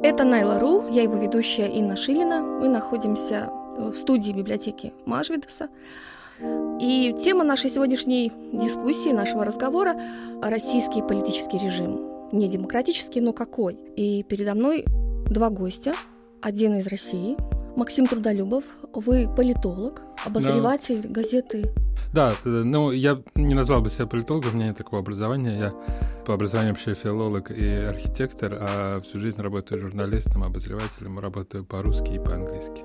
Это Найла Ру, я его ведущая Инна Шилина. Мы находимся в студии библиотеки Машвидеса. И тема нашей сегодняшней дискуссии, нашего разговора – российский политический режим. Не демократический, но какой? И передо мной два гостя. Один из России, Максим Трудолюбов. Вы политолог, обозреватель да. газеты да, э, ну, я не назвал бы себя политологом, у меня нет такого образования. Я по образованию вообще филолог и архитектор, а всю жизнь работаю журналистом, обозревателем, работаю по-русски и по-английски.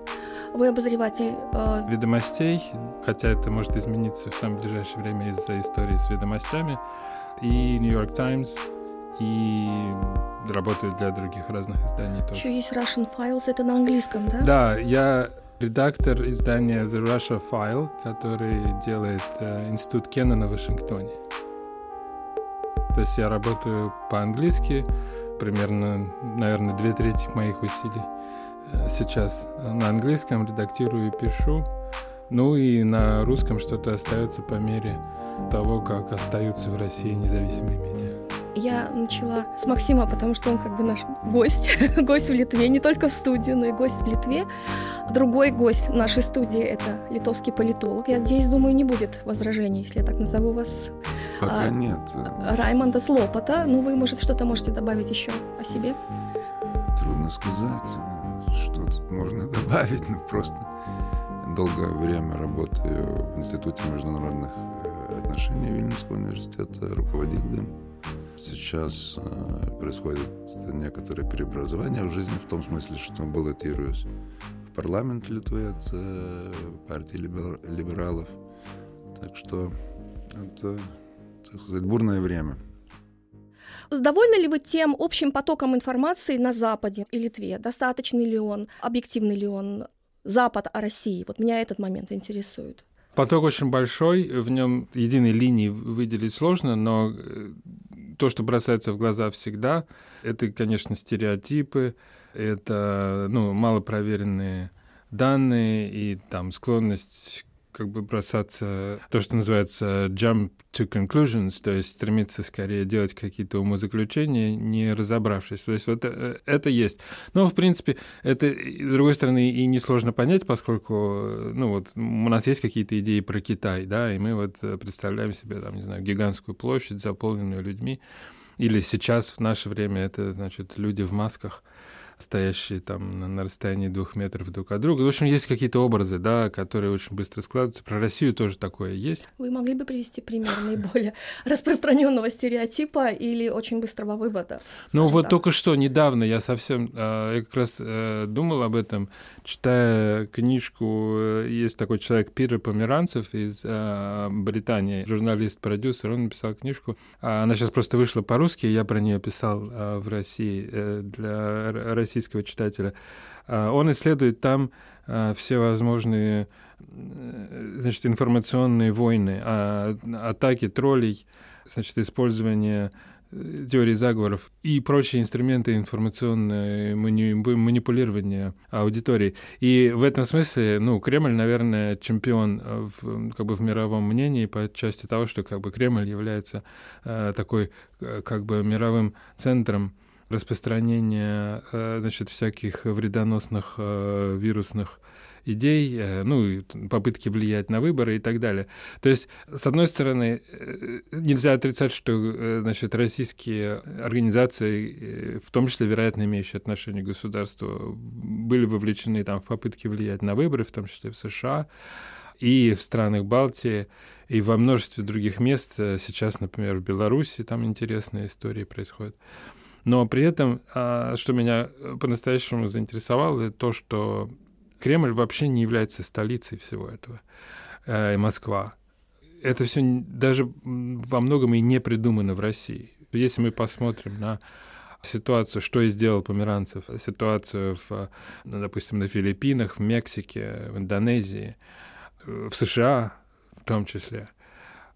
Вы обозреватель... Э... Ведомостей, хотя это может измениться в самое ближайшее время из-за истории с ведомостями, и Нью-Йорк Таймс, и работаю для других разных изданий тоже. Еще есть Russian Files, это на английском, да? Да, я редактор издания The Russia File, который делает э, Институт Кеннона в Вашингтоне. То есть я работаю по-английски, примерно, наверное, две трети моих усилий э, сейчас на английском редактирую и пишу. Ну и на русском что-то остается по мере того, как остаются в России независимые медиа. Я начала с Максима, потому что он как бы наш гость, гость в Литве, не только в студии, но и гость в Литве. Другой гость нашей студии — это литовский политолог. Я надеюсь, думаю, не будет возражений, если я так назову вас. Пока а, нет. Раймонда Слопота. Ну, вы, может, что-то можете добавить еще о себе? Трудно сказать, что тут можно добавить, ну, просто долгое время работаю в Институте международных э, отношений Вильнюсского университета, руководил им сейчас э, происходит некоторое преобразование в жизни, в том смысле, что баллотируюсь в парламент Литвы от э, партии либералов. Так что это, так сказать, бурное время. Довольны ли вы тем общим потоком информации на Западе и Литве? Достаточный ли он, объективный ли он Запад о России? Вот меня этот момент интересует. Поток очень большой, в нем единой линии выделить сложно, но э, то, что бросается в глаза всегда, это, конечно, стереотипы, это ну, малопроверенные данные и там склонность как бы бросаться, то, что называется jump to conclusions, то есть стремиться скорее делать какие-то умозаключения, не разобравшись. То есть вот э, это есть. Но, в принципе, это, с другой стороны, и несложно понять, поскольку, ну вот, у нас есть какие-то идеи про Китай, да, и мы вот представляем себе, там, не знаю, гигантскую площадь, заполненную людьми, или сейчас, в наше время, это, значит, люди в масках, стоящие там на, расстоянии двух метров друг от друга. В общем, есть какие-то образы, да, которые очень быстро складываются. Про Россию тоже такое есть. Вы могли бы привести пример наиболее распространенного стереотипа или очень быстрого вывода? Ну вот так. только что, недавно я совсем, а, я как раз э, думал об этом, читая книжку, э, есть такой человек Пира Померанцев из э, Британии, журналист-продюсер, он написал книжку, а, она сейчас просто вышла по-русски, я про нее писал в России для России российского читателя. А, он исследует там а, все возможные э, значит, информационные войны, а, атаки троллей, значит, использование э, теории заговоров и прочие инструменты информационного манипулирования аудиторией. И в этом смысле, ну, Кремль, наверное, чемпион в, как бы в мировом мнении по части того, что как бы Кремль является э, такой как бы мировым центром распространение э, значит, всяких вредоносных э, вирусных идей, э, ну, попытки влиять на выборы и так далее. То есть, с одной стороны, нельзя отрицать, что, значит, российские организации, в том числе, вероятно, имеющие отношение к государству, были вовлечены там в попытки влиять на выборы, в том числе в США, и в странах Балтии, и во множестве других мест. Сейчас, например, в Беларуси там интересные истории происходят. Но при этом, а, что меня э, по-настоящему заинтересовало, то, что Кремль вообще не является столицей всего этого, э, и Москва. Это все даже во многом и не придумано в России. Если мы посмотрим на ситуацию, что и сделал Померанцев, ситуацию, в, ну, допустим, на Филиппинах, в Мексике, в Индонезии, э, в США в том числе,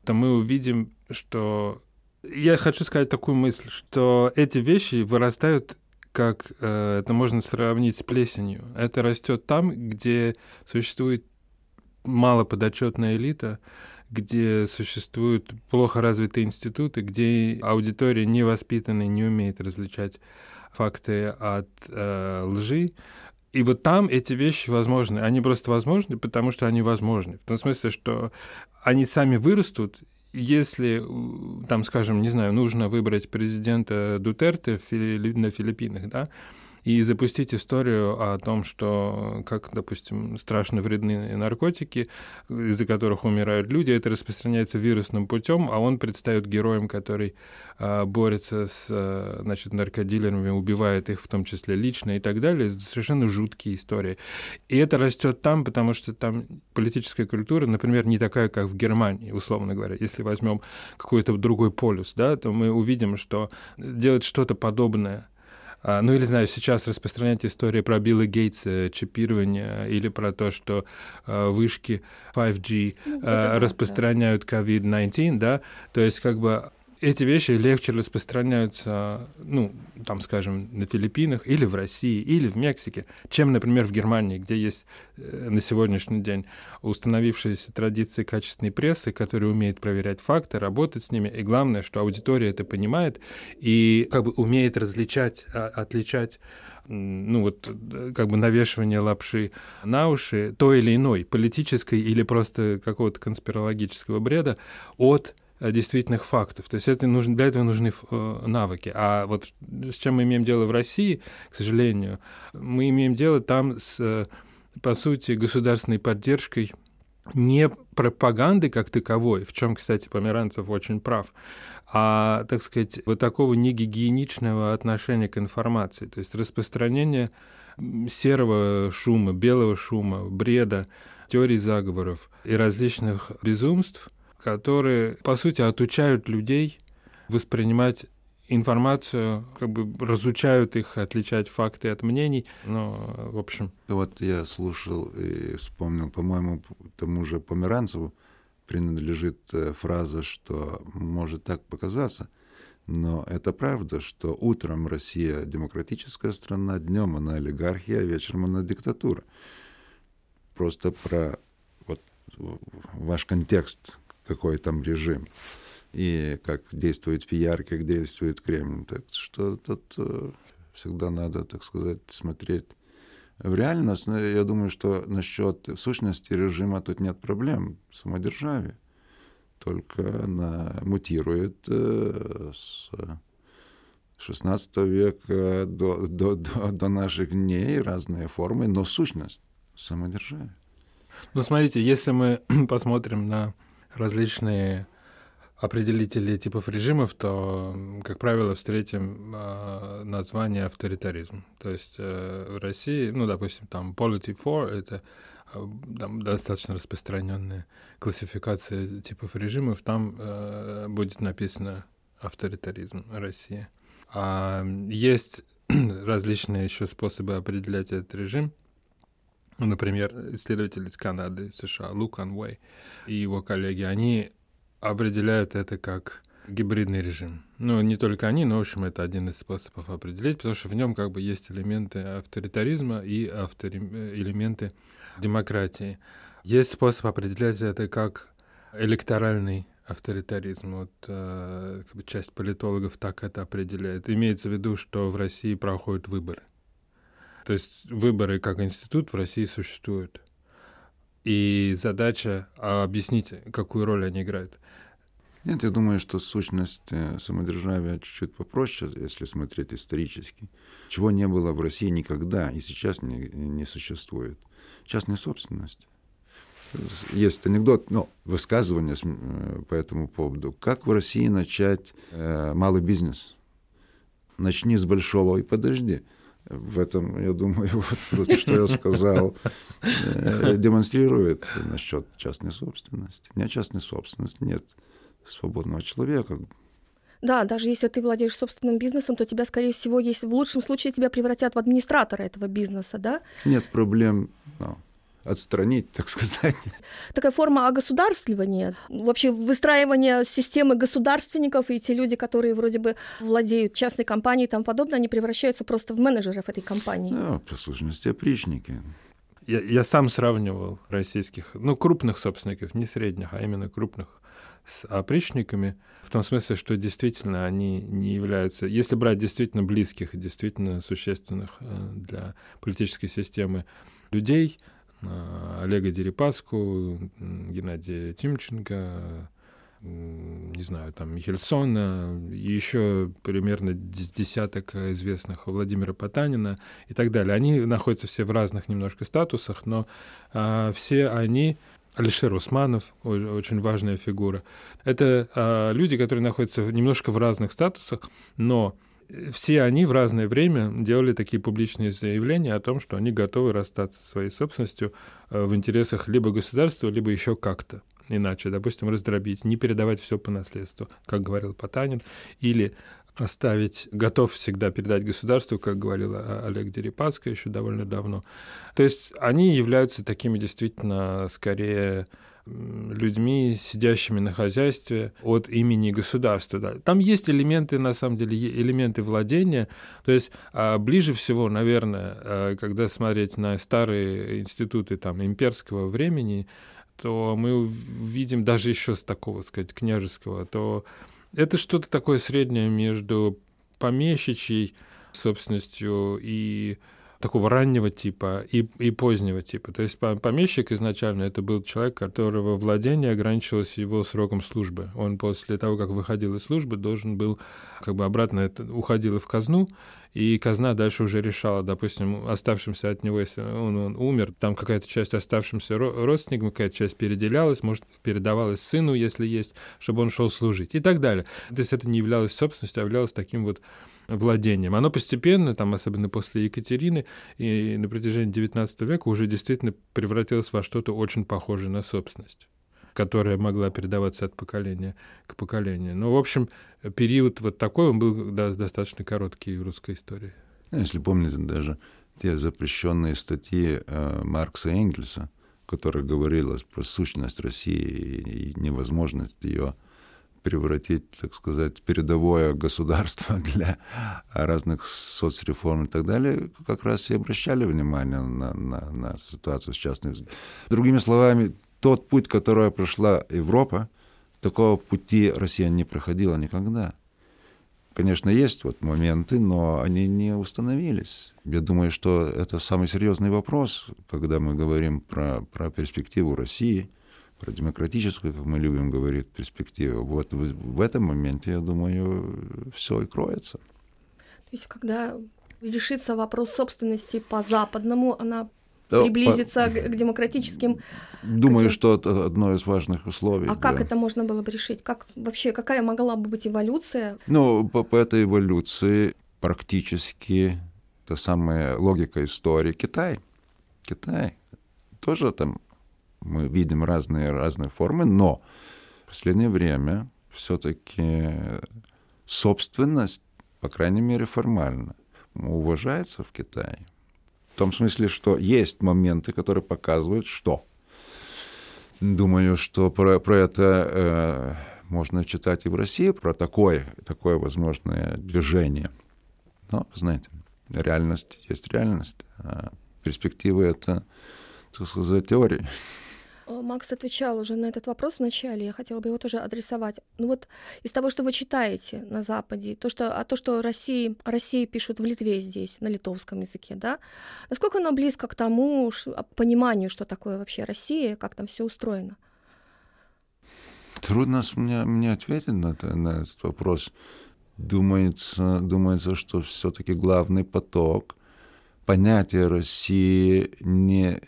то мы увидим, что я хочу сказать такую мысль, что эти вещи вырастают как э, это можно сравнить с плесенью. Это растет там, где существует малоподотчетная элита, где существуют плохо развитые институты, где аудитория невоспитанная не умеет различать факты от э, лжи. И вот там эти вещи возможны. Они просто возможны, потому что они возможны. В том смысле, что они сами вырастут, если, там, скажем, не знаю, нужно выбрать президента Дутерте на Филиппинах, да, и запустить историю о том, что как, допустим, страшно вредны наркотики, из-за которых умирают люди, это распространяется вирусным путем, а он предстает героем, который а, борется с а, значит, наркодилерами, убивает их в том числе лично и так далее. Совершенно жуткие истории. И это растет там, потому что там политическая культура, например, не такая, как в Германии, условно говоря. Если возьмем какой-то другой полюс, да, то мы увидим, что делать что-то подобное ну или, знаю, сейчас распространять истории про Билла Гейтса, чипирование, или про то, что а, вышки 5G ну, а, распространяют COVID-19, да, то есть как бы эти вещи легче распространяются, ну, там, скажем, на Филиппинах или в России, или в Мексике, чем, например, в Германии, где есть э, на сегодняшний день установившиеся традиции качественной прессы, которая умеет проверять факты, работать с ними, и главное, что аудитория это понимает и как бы умеет различать, а, отличать ну вот как бы навешивание лапши на уши той или иной политической или просто какого-то конспирологического бреда от Э, действительных фактов. То есть это нужно, для этого нужны э, навыки. А вот с чем мы имеем дело в России, к сожалению, мы имеем дело там с, э, по сути, государственной поддержкой не пропаганды как таковой, в чем, кстати, Померанцев очень прав, а, так сказать, вот такого негигиеничного отношения к информации, то есть распространение серого шума, белого шума, бреда, теорий заговоров и различных безумств – которые, по сути, отучают людей воспринимать информацию, как бы разучают их отличать факты от мнений. Но, в общем... Вот я слушал и вспомнил, по-моему, тому же Померанцеву принадлежит э, фраза, что может так показаться, но это правда, что утром Россия демократическая страна, днем она олигархия, а вечером она диктатура. Просто про вот ваш контекст какой там режим, и как действует пиар, как действует Кремль. Так что тут э, всегда надо, так сказать, смотреть в реальность. Но я думаю, что насчет сущности режима тут нет проблем. Самодержавие. Только она мутирует э, с 16 века до, до, до, до наших дней разные формы, но сущность самодержавия. Ну, смотрите, если мы посмотрим на различные определители типов режимов, то, как правило, встретим э, название авторитаризм. То есть э, в России, ну, допустим, там Polity 4 — это э, там, достаточно распространенная классификация типов режимов, там э, будет написано авторитаризм России. А есть различные еще способы определять этот режим — например, исследователь из Канады, США, Лукан Уэй и его коллеги, они определяют это как гибридный режим. Ну, не только они, но, в общем, это один из способов определить, потому что в нем как бы есть элементы авторитаризма и автори... элементы демократии. Есть способ определять это как электоральный авторитаризм. Вот э, как бы часть политологов так это определяет. Имеется в виду, что в России проходят выборы. То есть выборы как институт в России существуют. И задача а, объяснить, какую роль они играют. Нет, я думаю, что сущность э, самодержавия чуть-чуть попроще, если смотреть исторически. Чего не было в России никогда и сейчас не, не существует. Частная собственность. Есть анекдот, ну, высказывание э, по этому поводу. Как в России начать э, малый бизнес? Начни с большого и подожди в этом, я думаю, вот, что я сказал, э, демонстрирует насчет частной собственности. Нет частной собственности, нет свободного человека. Да, даже если ты владеешь собственным бизнесом, то тебя, скорее всего, если в лучшем случае тебя превратят в администратора этого бизнеса, да? Нет проблем. No отстранить, так сказать. Такая форма огосударствливания, вообще выстраивание системы государственников, и те люди, которые вроде бы владеют частной компанией и тому подобное, они превращаются просто в менеджеров этой компании. Да, по сущности, опричники. я, я сам сравнивал российских, ну, крупных собственников, не средних, а именно крупных с опричниками, в том смысле, что действительно они не являются, если брать действительно близких и действительно существенных э, для политической системы людей, Олега Дерипаску, Геннадия Тимченко, не знаю, там, Михельсона, еще примерно десяток известных Владимира Потанина и так далее. Они находятся все в разных немножко статусах, но а, все они Алишер Усманов, очень важная фигура. Это а, люди, которые находятся немножко в разных статусах, но все они в разное время делали такие публичные заявления о том, что они готовы расстаться со своей собственностью а, в интересах либо государства, либо еще как-то иначе, допустим, раздробить, не передавать все по наследству, как говорил Потанин, или оставить, готов всегда передать государству, как говорил Олег Дерипаска еще довольно давно. То есть они являются такими действительно скорее людьми, сидящими на хозяйстве от имени государства. Да. Там есть элементы, на самом деле, элементы владения. То есть а, ближе всего, наверное, а, когда смотреть на старые институты там, имперского времени, то мы видим даже еще с такого, сказать, княжеского, то это что-то такое среднее между помещичьей собственностью и такого раннего типа и, и позднего типа. То есть помещик изначально это был человек, которого владение ограничивалось его сроком службы. Он после того, как выходил из службы, должен был как бы обратно это, уходил в казну, и казна дальше уже решала, допустим, оставшимся от него, если он, он умер, там какая-то часть оставшимся родственникам, какая-то часть переделялась, может, передавалась сыну, если есть, чтобы он шел служить и так далее. То есть это не являлось собственностью, а являлось таким вот владением. Оно постепенно, там, особенно после Екатерины и на протяжении XIX века уже действительно превратилось во что-то очень похожее на собственность которая могла передаваться от поколения к поколению. Ну, в общем, период вот такой, он был да, достаточно короткий в русской истории. Если помните, даже те запрещенные статьи э, Маркса и Энгельса, которые говорилось про сущность России и невозможность ее превратить, так сказать, передовое государство для разных соцреформ и так далее, как раз и обращали внимание на, на, на ситуацию с частных. Другими словами, тот путь, который прошла Европа, такого пути Россия не проходила никогда. Конечно, есть вот моменты, но они не установились. Я думаю, что это самый серьезный вопрос, когда мы говорим про, про перспективу России, про демократическую, как мы любим говорить, перспективу. Вот в, этом моменте, я думаю, все и кроется. То есть, когда решится вопрос собственности по западному, она приблизиться по... к демократическим. Думаю, что это одно из важных условий. А да. как это можно было бы решить? Как вообще какая могла бы быть эволюция? Ну, по, по этой эволюции практически та самая логика истории Китай. Китай тоже там мы видим разные разные формы, но в последнее время все-таки собственность, по крайней мере формально, уважается в Китае. В том смысле, что есть моменты, которые показывают, что. Думаю, что про, про это э, можно читать и в России, про такое, такое возможное движение. Но, знаете, реальность есть реальность. А перспективы — это, так сказать, теория. Э, Макс отвечал уже на этот вопрос в начале, я хотела бы его тоже адресовать. Ну вот из того, что вы читаете на Западе, то, что, а то, что России, России пишут в Литве здесь, на литовском языке, да, насколько оно близко к тому а, пониманию, что такое вообще Россия, как там все устроено? Трудно мне, мне ответить на, на этот вопрос. Думается, думается что все-таки главный поток понятия России не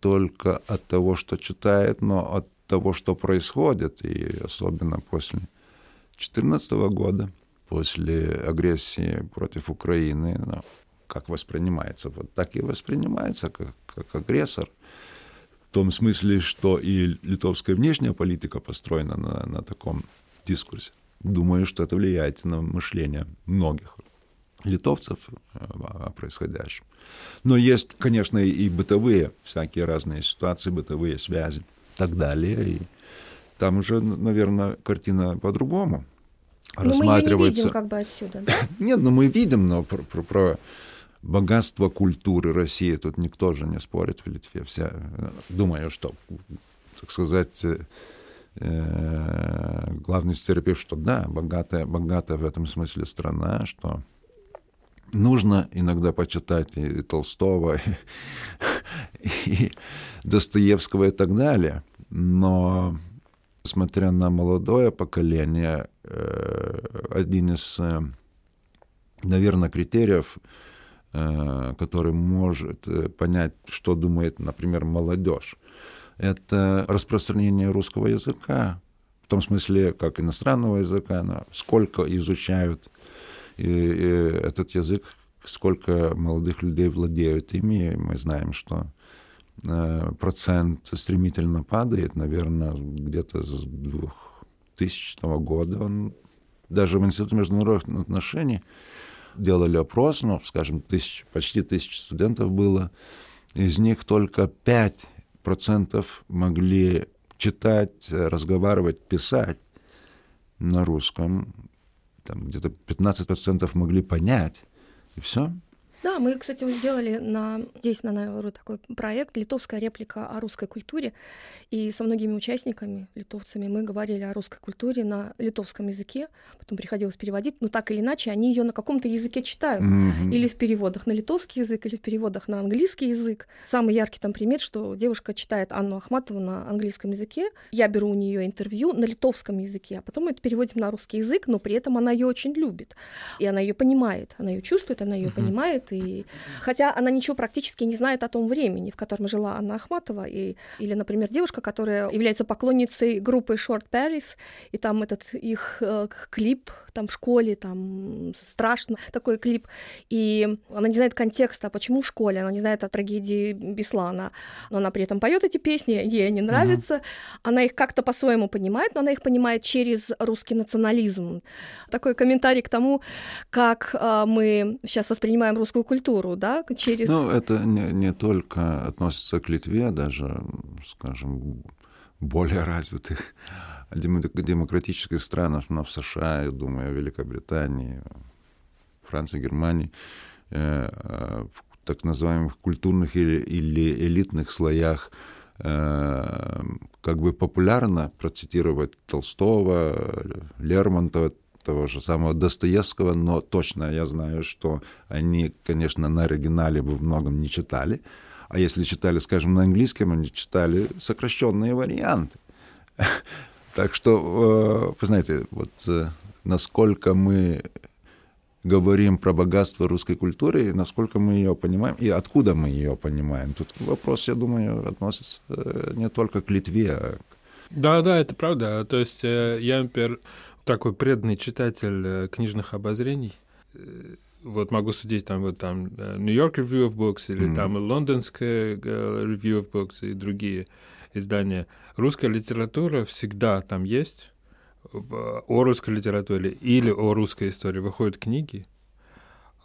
только от того, что читает, но от того, что происходит, и особенно после 2014 года, после агрессии против Украины, ну, как воспринимается, вот так и воспринимается, как, как агрессор. В том смысле, что и литовская внешняя политика построена на, на таком дискурсе. Думаю, что это влияет на мышление многих литовцев э, о происходящем. Но есть, конечно, и бытовые всякие разные ситуации, бытовые связи и так далее. И там уже, наверное, картина по-другому но рассматривается. Мы ее не видим как бы отсюда, да? Нет, ну мы видим, но про, про, про богатство культуры России тут никто же не спорит в Литве. Все, думаю, что, так сказать, э, главный стереотип, что да, богатая, богатая в этом смысле страна, что нужно иногда почитать и Толстого, и, и Достоевского и так далее. Но, смотря на молодое поколение, э, один из, э, наверное, критериев, э, который может понять, что думает, например, молодежь, это распространение русского языка, в том смысле, как иностранного языка, сколько изучают и, и этот язык, сколько молодых людей владеют ими. Мы знаем, что э, процент стремительно падает, наверное, где-то с 2000 года. Он, даже в Институте международных отношений делали опрос, ну, скажем, тысяч, почти тысяч студентов было. Из них только 5% могли читать, разговаривать, писать на русском там где-то 15% могли понять, и все. Да, мы, кстати, сделали на, здесь на Науру такой проект «Литовская реплика о русской культуре». И со многими участниками, литовцами, мы говорили о русской культуре на литовском языке. Потом приходилось переводить. Но так или иначе, они ее на каком-то языке читают. Mm-hmm. Или в переводах на литовский язык, или в переводах на английский язык. Самый яркий там пример, что девушка читает Анну Ахматову на английском языке. Я беру у нее интервью на литовском языке, а потом мы это переводим на русский язык, но при этом она ее очень любит. И она ее понимает, она ее чувствует, она ее mm-hmm. понимает и хотя она ничего практически не знает о том времени, в котором жила Анна Ахматова, и... или, например, девушка, которая является поклонницей группы Short Paris, и там этот их э, клип там в школе, там страшно такой клип, и она не знает контекста, почему в школе, она не знает о трагедии Беслана, но она при этом поет эти песни, ей они нравятся, uh-huh. она их как-то по-своему понимает, но она их понимает через русский национализм. Такой комментарий к тому, как э, мы сейчас воспринимаем русскую культуру, да, через... Ну, это не, не только относится к Литве, даже, скажем, более развитых демократических странах, но в США, я думаю, Великобритании, Франции, Германии, э, э, в так называемых культурных или, или элитных слоях э, как бы популярно процитировать Толстого, Лермонтова, того же самого Достоевского, но точно я знаю, что они, конечно, на оригинале бы в многом не читали, а если читали, скажем, на английском, они читали сокращенные варианты. Так что, э, вы знаете, вот э, насколько мы говорим про богатство русской культуры, насколько мы ее понимаем, и откуда мы ее понимаем. Тут вопрос, я думаю, относится э, не только к Литве. А да, да, это правда. То есть я, например, такой преданный читатель книжных обозрений. Вот могу судить там вот там New York Review of Books или mm-hmm. там лондонская Review of Books и другие издания. Русская литература всегда там есть. О русской литературе или о русской истории выходят книги.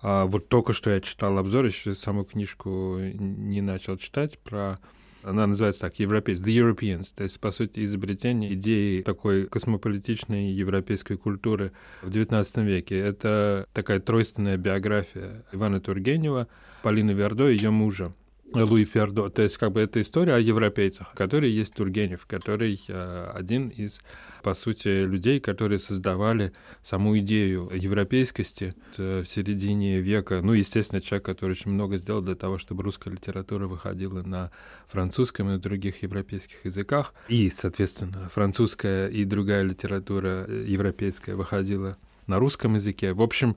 А вот только что я читал обзор, еще саму книжку не начал читать про она называется так, европейц, The Europeans, то есть, по сути, изобретение идеи такой космополитичной европейской культуры в XIX веке. Это такая тройственная биография Ивана Тургенева, Полины Вердо и ее мужа. Луи Фердо. То есть как бы это история о европейцах, которые есть Тургенев, который э, один из, по сути, людей, которые создавали саму идею европейскости в середине века. Ну, естественно, человек, который очень много сделал для того, чтобы русская литература выходила на французском и на других европейских языках. И, соответственно, французская и другая литература э, европейская выходила на русском языке. В общем,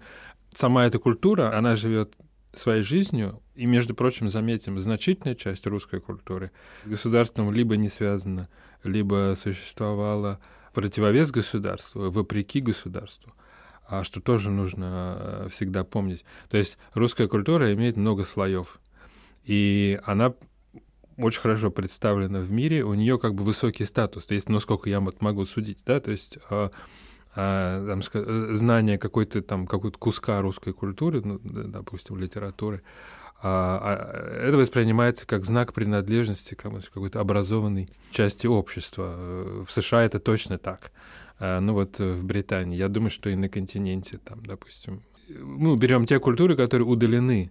сама эта культура, она живет своей жизнью, и, между прочим, заметим, значительная часть русской культуры с государством либо не связана, либо существовала противовес государству, вопреки государству, а что тоже нужно э, всегда помнить. То есть русская культура имеет много слоев, и она очень хорошо представлена в мире, у нее как бы высокий статус, то есть, насколько я могу судить, да, то есть а, а, там, э, знание какой-то там какой-то куска русской культуры, ну, допустим, литературы, а, а, это воспринимается как знак принадлежности к какой-то образованной части общества. В США это точно так. А, ну вот в Британии, я думаю, что и на континенте, там, допустим, мы берем те культуры, которые удалены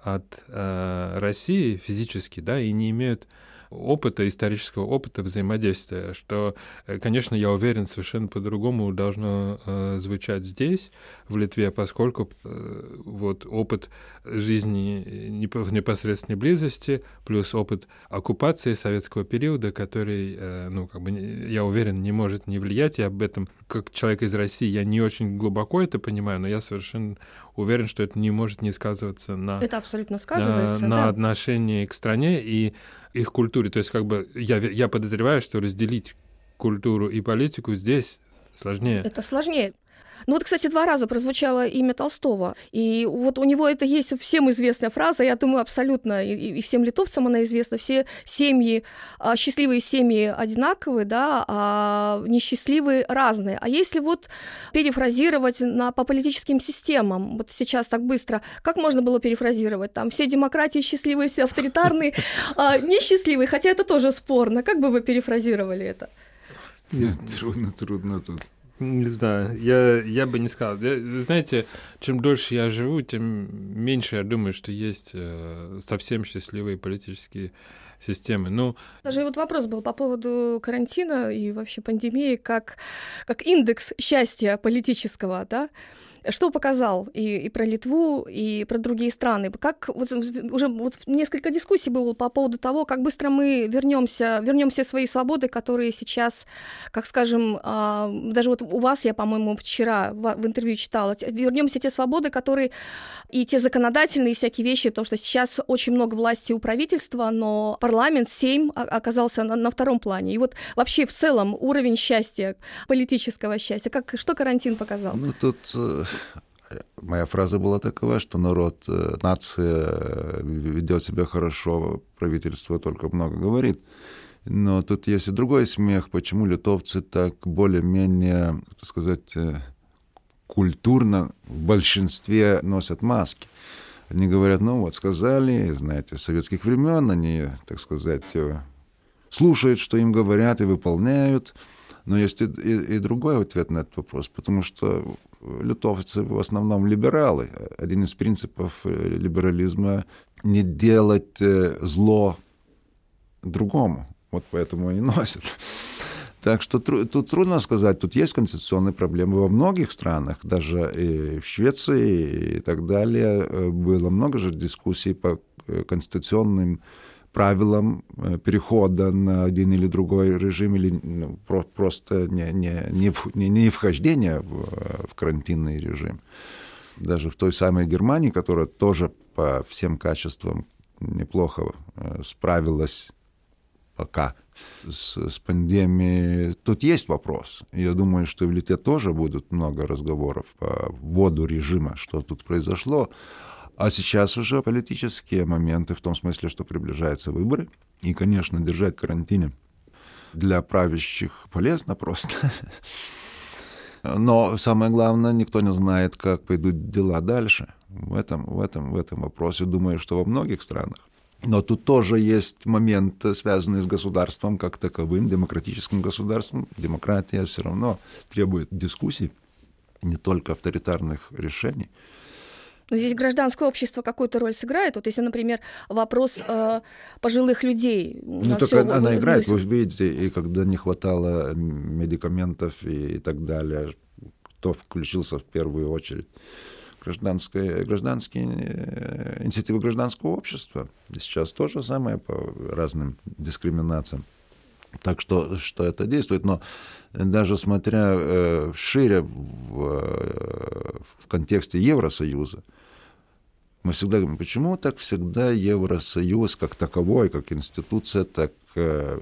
от э, России физически, да, и не имеют опыта, исторического опыта взаимодействия, что, э, конечно, я уверен, совершенно по-другому должно э, звучать здесь, в Литве, поскольку э, вот опыт жизни в непосредственной близости, плюс опыт оккупации советского периода, который, э, ну, как бы, я уверен, не может не влиять, я об этом, как человек из России, я не очень глубоко это понимаю, но я совершенно уверен, что это не может не сказываться на... Это абсолютно сказывается, на, на отношении к стране, и их культуре. То есть как бы я, я подозреваю, что разделить культуру и политику здесь сложнее. Это сложнее. Ну вот, кстати, два раза прозвучало имя Толстого. И вот у него это есть всем известная фраза, я думаю, абсолютно, и, и всем литовцам она известна, все семьи, а, счастливые семьи одинаковые, да, а несчастливые разные. А если вот перефразировать на, по политическим системам, вот сейчас так быстро, как можно было перефразировать? Там все демократии счастливые, все авторитарные, а, несчастливые, хотя это тоже спорно. Как бы вы перефразировали это? Трудно, трудно тут. Не знаю, я, я бы не сказал. Я, знаете, чем дольше я живу, тем меньше я думаю, что есть э, совсем счастливые политические системы. Ну, Даже вот вопрос был по поводу карантина и вообще пандемии как, как индекс счастья политического, да? Что показал и, и про Литву, и про другие страны? Как вот, уже вот несколько дискуссий было по поводу того, как быстро мы вернемся, вернемся свои свободы, которые сейчас, как скажем, а, даже вот у вас, я, по-моему, вчера в, интервью читала, вернемся те свободы, которые и те законодательные всякие вещи, потому что сейчас очень много власти у правительства, но парламент, Сейм оказался на, на втором плане. И вот вообще в целом уровень счастья, политического счастья, как, что карантин показал? Ну, тут э, моя фраза была такова, что народ, э, нация э, ведет себя хорошо, правительство только много говорит. Но тут есть и другой смех, почему литовцы так более-менее, так сказать, э, культурно в большинстве носят маски. Они говорят, ну вот сказали, знаете, с советских времен они, так сказать, слушают, что им говорят и выполняют. Но есть и, и, и другой ответ на этот вопрос, потому что литовцы в основном либералы. Один из принципов э, либерализма — не делать э, зло другому. Вот поэтому они носят. Так что тут трудно сказать, тут есть конституционные проблемы во многих странах, даже и в Швеции и так далее. Э, было много же дискуссий по конституционным правилам э, перехода на один или другой режим или ну, про, просто не, не, не, не, не вхождение в, в карантинный режим. Даже в той самой Германии, которая тоже по всем качествам неплохо э, справилась пока с, с пандемией. Тут есть вопрос. Я думаю, что в Литве тоже будут много разговоров по вводу режима, что тут произошло. А сейчас уже политические моменты в том смысле, что приближаются выборы. И, конечно, держать карантине для правящих полезно просто. Но самое главное, никто не знает, как пойдут дела дальше. В этом, в этом, в этом вопросе, думаю, что во многих странах. Но тут тоже есть момент, связанный с государством как таковым, демократическим государством. Демократия все равно требует дискуссий, не только авторитарных решений. Но здесь гражданское общество какую-то роль сыграет. Вот если, например, вопрос э, пожилых людей. Ну, только она, она играет, вы видите, и когда не хватало медикаментов и, и так далее, кто включился в первую очередь? Гражданское, гражданские э, инициативы гражданского общества. Сейчас то же самое по разным дискриминациям. Так что, что это действует. Но даже смотря э, шире в, в контексте Евросоюза, мы всегда говорим, почему так всегда Евросоюз как таковой, как институция, так э,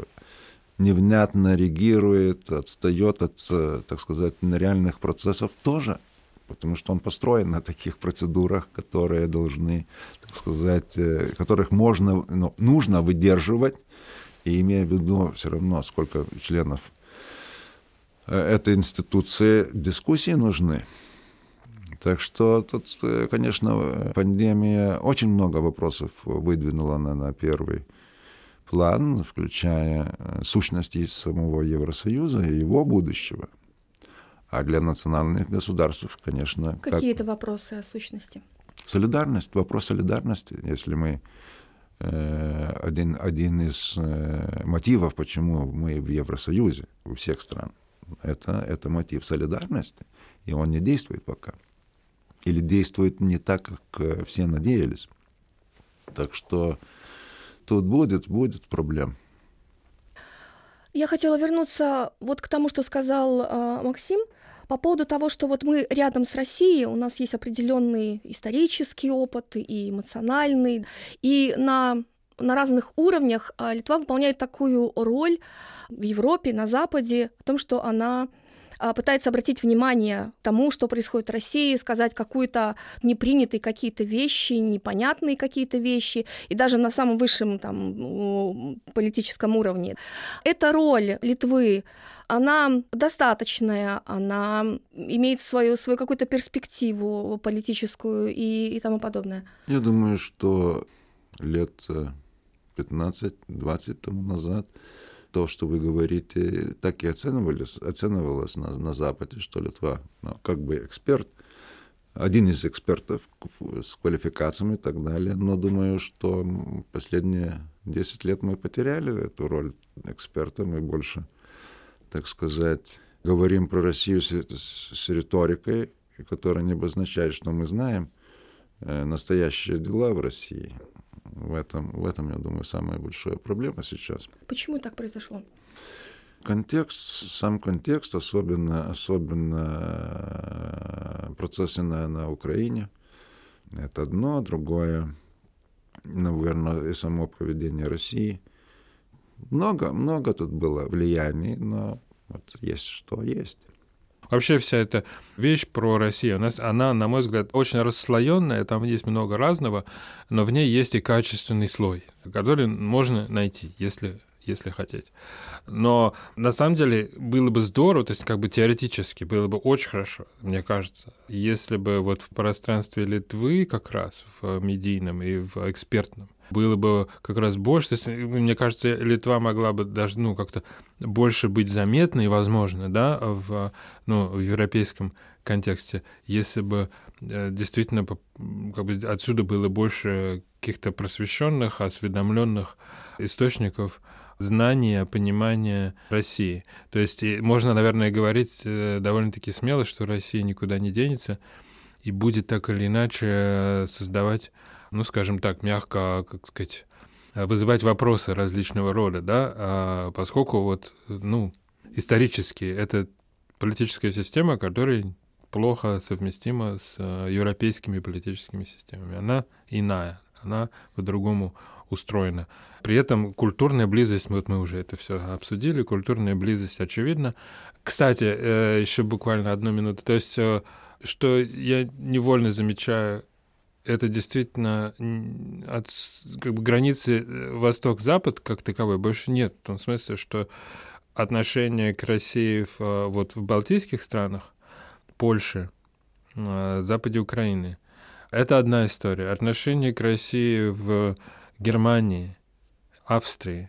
невнятно реагирует, отстает от, э, так сказать, реальных процессов тоже, потому что он построен на таких процедурах, которые должны, так сказать, э, которых можно, ну, нужно выдерживать, и имея в виду все равно, сколько членов э, этой институции, дискуссии нужны. Так что тут, э, конечно, пандемия очень много вопросов выдвинула на, на первый план, включая э, сущности самого Евросоюза и его будущего. А для национальных государств, конечно... Какие как... это вопросы о сущности? Солидарность, вопрос солидарности, если мы один, один из э, мотивов, почему мы в Евросоюзе у всех стран, это, это мотив солидарности, и он не действует пока. Или действует не так, как э, все надеялись. Так что тут будет, будет проблем. Я хотела вернуться вот к тому, что сказал э, Максим, по поводу того, что вот мы рядом с Россией, у нас есть определенный исторический опыт и эмоциональный, и на на разных уровнях а, Литва выполняет такую роль в Европе, на Западе, о том, что она пытается обратить внимание тому, что происходит в России, сказать какую-то непринятые какие-то вещи, непонятные какие-то вещи, и даже на самом высшем там, политическом уровне. Эта роль Литвы она достаточная, она имеет свою, свою какую-то перспективу политическую и, и тому подобное. Я думаю, что лет 15-20 тому назад то, что вы говорите, так и оценивалось, оценивалось на, на Западе, что Литва ну, как бы эксперт, один из экспертов с квалификациями и так далее. Но думаю, что последние 10 лет мы потеряли эту роль эксперта. Мы больше, так сказать, говорим про Россию с, с, риторикой, которая не обозначает, что мы знаем э, настоящие дела в России. В этом, в этом, я думаю, самая большая проблема сейчас. Почему так произошло? Контекст, сам контекст, особенно, особенно э, процессы на, на Украине, это одно, другое, наверное, и само поведение России. Много, много тут было влияний, но вот есть что есть. Вообще вся эта вещь про Россию, она, она, на мой взгляд, очень расслоенная, там есть много разного, но в ней есть и качественный слой, который можно найти, если если хотеть. Но на самом деле было бы здорово, то есть как бы теоретически было бы очень хорошо, мне кажется, если бы вот в пространстве Литвы как раз в медийном и в экспертном было бы как раз больше. То есть, мне кажется, Литва могла бы даже, ну, как-то больше быть заметной, возможно, да, в, ну, в европейском контексте, если бы э, действительно как бы отсюда было больше каких-то просвещенных, осведомленных источников знания, понимания России. То есть можно, наверное, говорить э, довольно-таки смело, что Россия никуда не денется и будет так или иначе э, создавать ну, скажем так, мягко, как сказать, вызывать вопросы различного рода, да, а поскольку вот, ну, исторически это политическая система, которая плохо совместима с э, европейскими политическими системами. Она иная, она по-другому устроена. При этом культурная близость, вот мы уже это все обсудили, культурная близость очевидна. Кстати, э, еще буквально одну минуту. То есть, э, что я невольно замечаю это действительно от как бы, границы э, восток-запад как таковой больше нет. В том смысле, что отношение к России в, э, вот в балтийских странах, Польше, э, западе Украины, это одна история. Отношение к России в Германии, Австрии,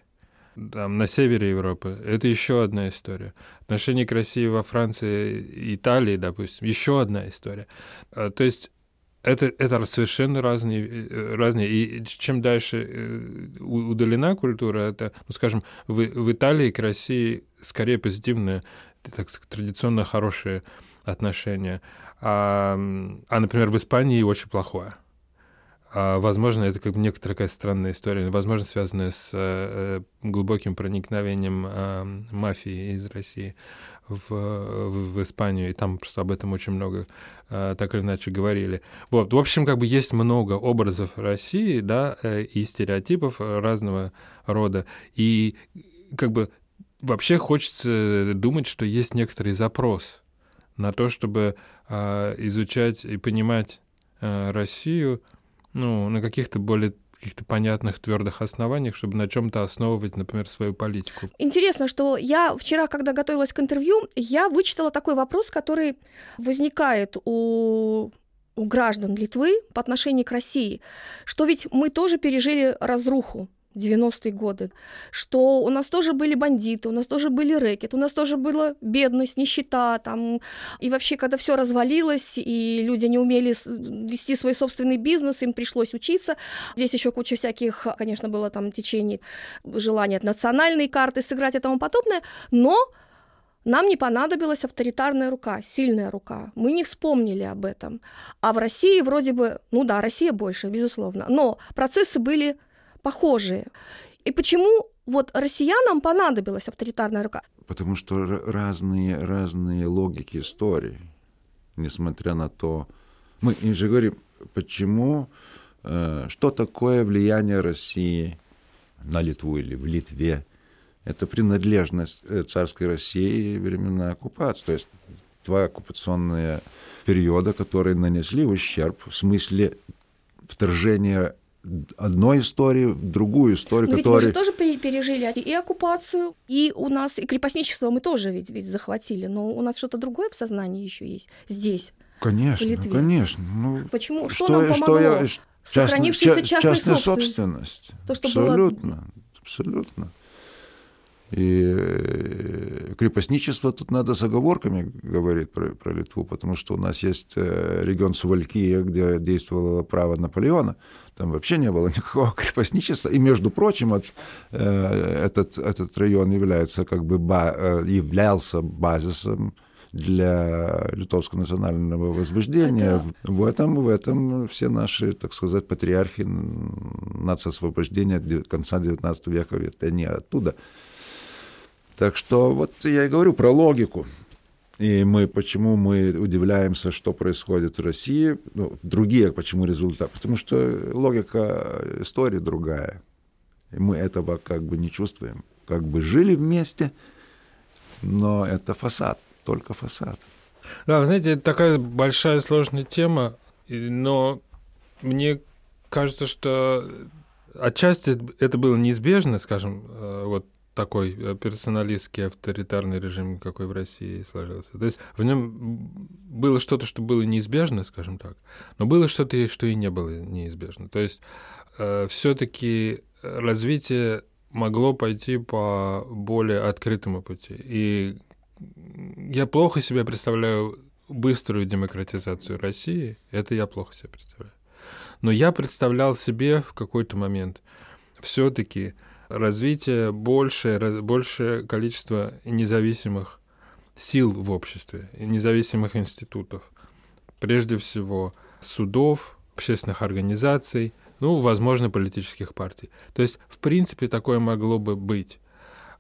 там, на севере Европы, это еще одна история. Отношение к России во Франции, Италии, допустим, еще одна история. То есть это, это совершенно разные, э, разные. И чем дальше э, удалена культура, это, ну, скажем, в, в Италии к России скорее позитивные, так сказать, традиционно хорошие отношения. А, а, например, в Испании очень плохое. А, возможно, это как бы некоторая такая странная история, возможно, связанная с э, глубоким проникновением э, мафии из России в, в, в Испанию, и там просто об этом очень много э, так или иначе говорили. Вот, в общем, как бы есть много образов России, да, э, и стереотипов разного рода, и как бы вообще хочется думать, что есть некоторый запрос на то, чтобы э, изучать и понимать э, Россию, ну, на каких-то более каких-то понятных твердых основаниях, чтобы на чем-то основывать, например, свою политику. Интересно, что я вчера, когда готовилась к интервью, я вычитала такой вопрос, который возникает у у граждан Литвы по отношению к России, что ведь мы тоже пережили разруху 90-е годы, что у нас тоже были бандиты, у нас тоже были рэкет, у нас тоже была бедность, нищета, там, и вообще, когда все развалилось, и люди не умели вести свой собственный бизнес, им пришлось учиться. Здесь еще куча всяких, конечно, было там течений, желания от национальной карты сыграть и тому подобное, но нам не понадобилась авторитарная рука, сильная рука. Мы не вспомнили об этом. А в России вроде бы, ну да, Россия больше, безусловно, но процессы были похожие. И почему вот россиянам понадобилась авторитарная рука? Потому что разные, разные логики истории, несмотря на то... Мы же говорим, почему, э, что такое влияние России на Литву или в Литве, это принадлежность э, царской России времена оккупации. То есть два оккупационные периода, которые нанесли ущерб в смысле вторжения одной истории в другую историю, Но которая... ведь мы же тоже пережили и оккупацию, и у нас и крепостничество мы тоже ведь, ведь захватили, но у нас что-то другое в сознании еще есть здесь. Конечно, в Литве. конечно. Ну, Почему? Что, что нам помогло? Что я... Сохранившаяся частная, частная собственность. То, что абсолютно, было... абсолютно. И э, крепостничество тут надо с оговорками говорить про, про Литву, потому что у нас есть э, регион Сувалькия, где действовало право Наполеона. Там вообще не было никакого крепостничества. И, между прочим, от, э, этот, этот район является как бы ба, являлся базисом для литовского национального возбуждения. Это... В, этом, в этом все наши, так сказать, патриархи нацисвобождения конца XIX века, это не оттуда. Так что вот я и говорю про логику. И мы, почему мы удивляемся, что происходит в России, ну, другие, почему результат, потому что логика истории другая. И мы этого как бы не чувствуем. Как бы жили вместе, но это фасад, только фасад. Да, вы знаете, это такая большая сложная тема, но мне кажется, что отчасти это было неизбежно, скажем, э, вот такой э, персоналистский авторитарный режим, какой в России сложился. То есть в нем было что-то, что было неизбежно, скажем так, но было что-то, что и не было неизбежно. То есть э, все-таки развитие могло пойти по более открытому пути. И я плохо себе представляю быструю демократизацию России. Это я плохо себе представляю. Но я представлял себе в какой-то момент все-таки развитие большее, большее количество независимых сил в обществе, независимых институтов. Прежде всего судов, общественных организаций, ну, возможно, политических партий. То есть, в принципе, такое могло бы быть.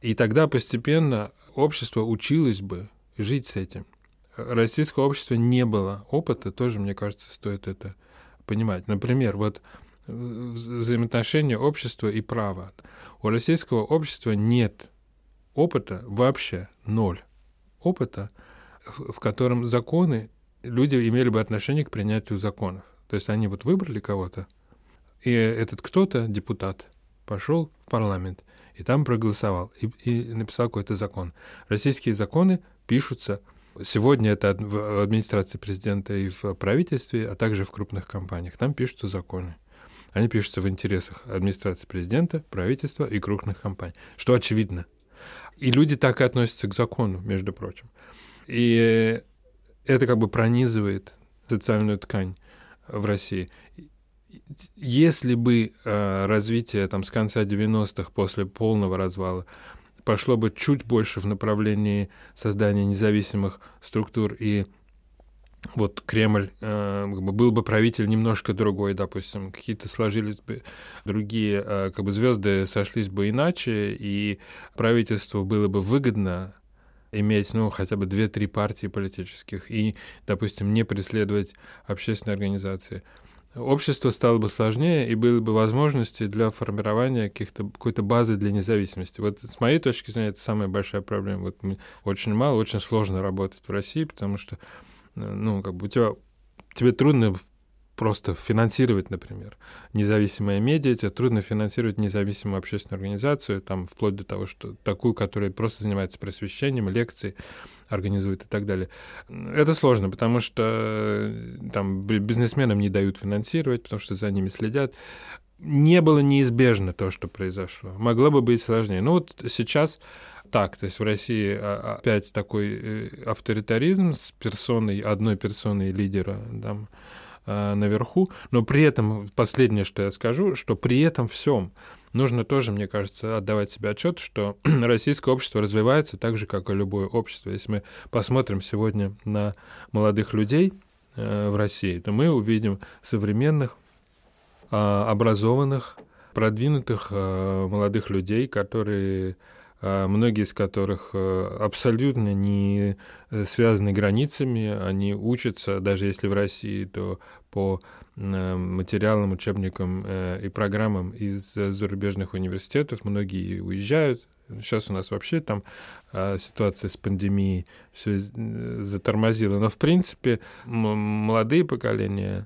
И тогда постепенно общество училось бы жить с этим. Российского общества не было опыта, тоже, мне кажется, стоит это понимать. Например, вот взаимоотношения общества и права. У российского общества нет опыта вообще, ноль опыта, в котором законы, люди имели бы отношение к принятию законов. То есть они вот выбрали кого-то, и этот кто-то, депутат, пошел в парламент, и там проголосовал, и, и написал какой-то закон. Российские законы пишутся Сегодня это в администрации президента и в правительстве, а также в крупных компаниях. Там пишутся законы. Они пишутся в интересах администрации президента, правительства и крупных компаний, что очевидно. И люди так и относятся к закону, между прочим. И это как бы пронизывает социальную ткань в России. Если бы э, развитие там, с конца 90-х, после полного развала, пошло бы чуть больше в направлении создания независимых структур и вот Кремль, э, был бы правитель немножко другой, допустим, какие-то сложились бы другие, э, как бы звезды сошлись бы иначе, и правительству было бы выгодно иметь, ну, хотя бы две-три партии политических и, допустим, не преследовать общественные организации. Общество стало бы сложнее, и были бы возможности для формирования каких-то, какой-то базы для независимости. Вот с моей точки зрения, это самая большая проблема. Вот очень мало, очень сложно работать в России, потому что ну, как бы у тебя, тебе трудно просто финансировать, например, независимые медиа, тебе трудно финансировать независимую общественную организацию, там, вплоть до того, что такую, которая просто занимается просвещением, лекции организует и так далее. Это сложно, потому что там бизнесменам не дают финансировать, потому что за ними следят. не было неизбежно то, что произошло. Могло бы быть сложнее. Ну вот сейчас так, то есть в России а, опять такой э, авторитаризм с персоной, одной персоной лидера там, а, наверху, но при этом, последнее, что я скажу, что при этом всем нужно тоже, мне кажется, отдавать себе отчет, что российское общество развивается так же, как и любое общество. Если мы посмотрим сегодня на молодых людей э, в России, то мы увидим современных, а, образованных, продвинутых э, молодых людей, которые а, многие из которых э, абсолютно не э, связаны границами, они учатся, даже если в России, то по э, материалам, учебникам и программам из зарубежных университетов, многие уезжают, Сейчас у нас вообще там а, ситуация с пандемией все затормозила. Но, в принципе, молодые поколения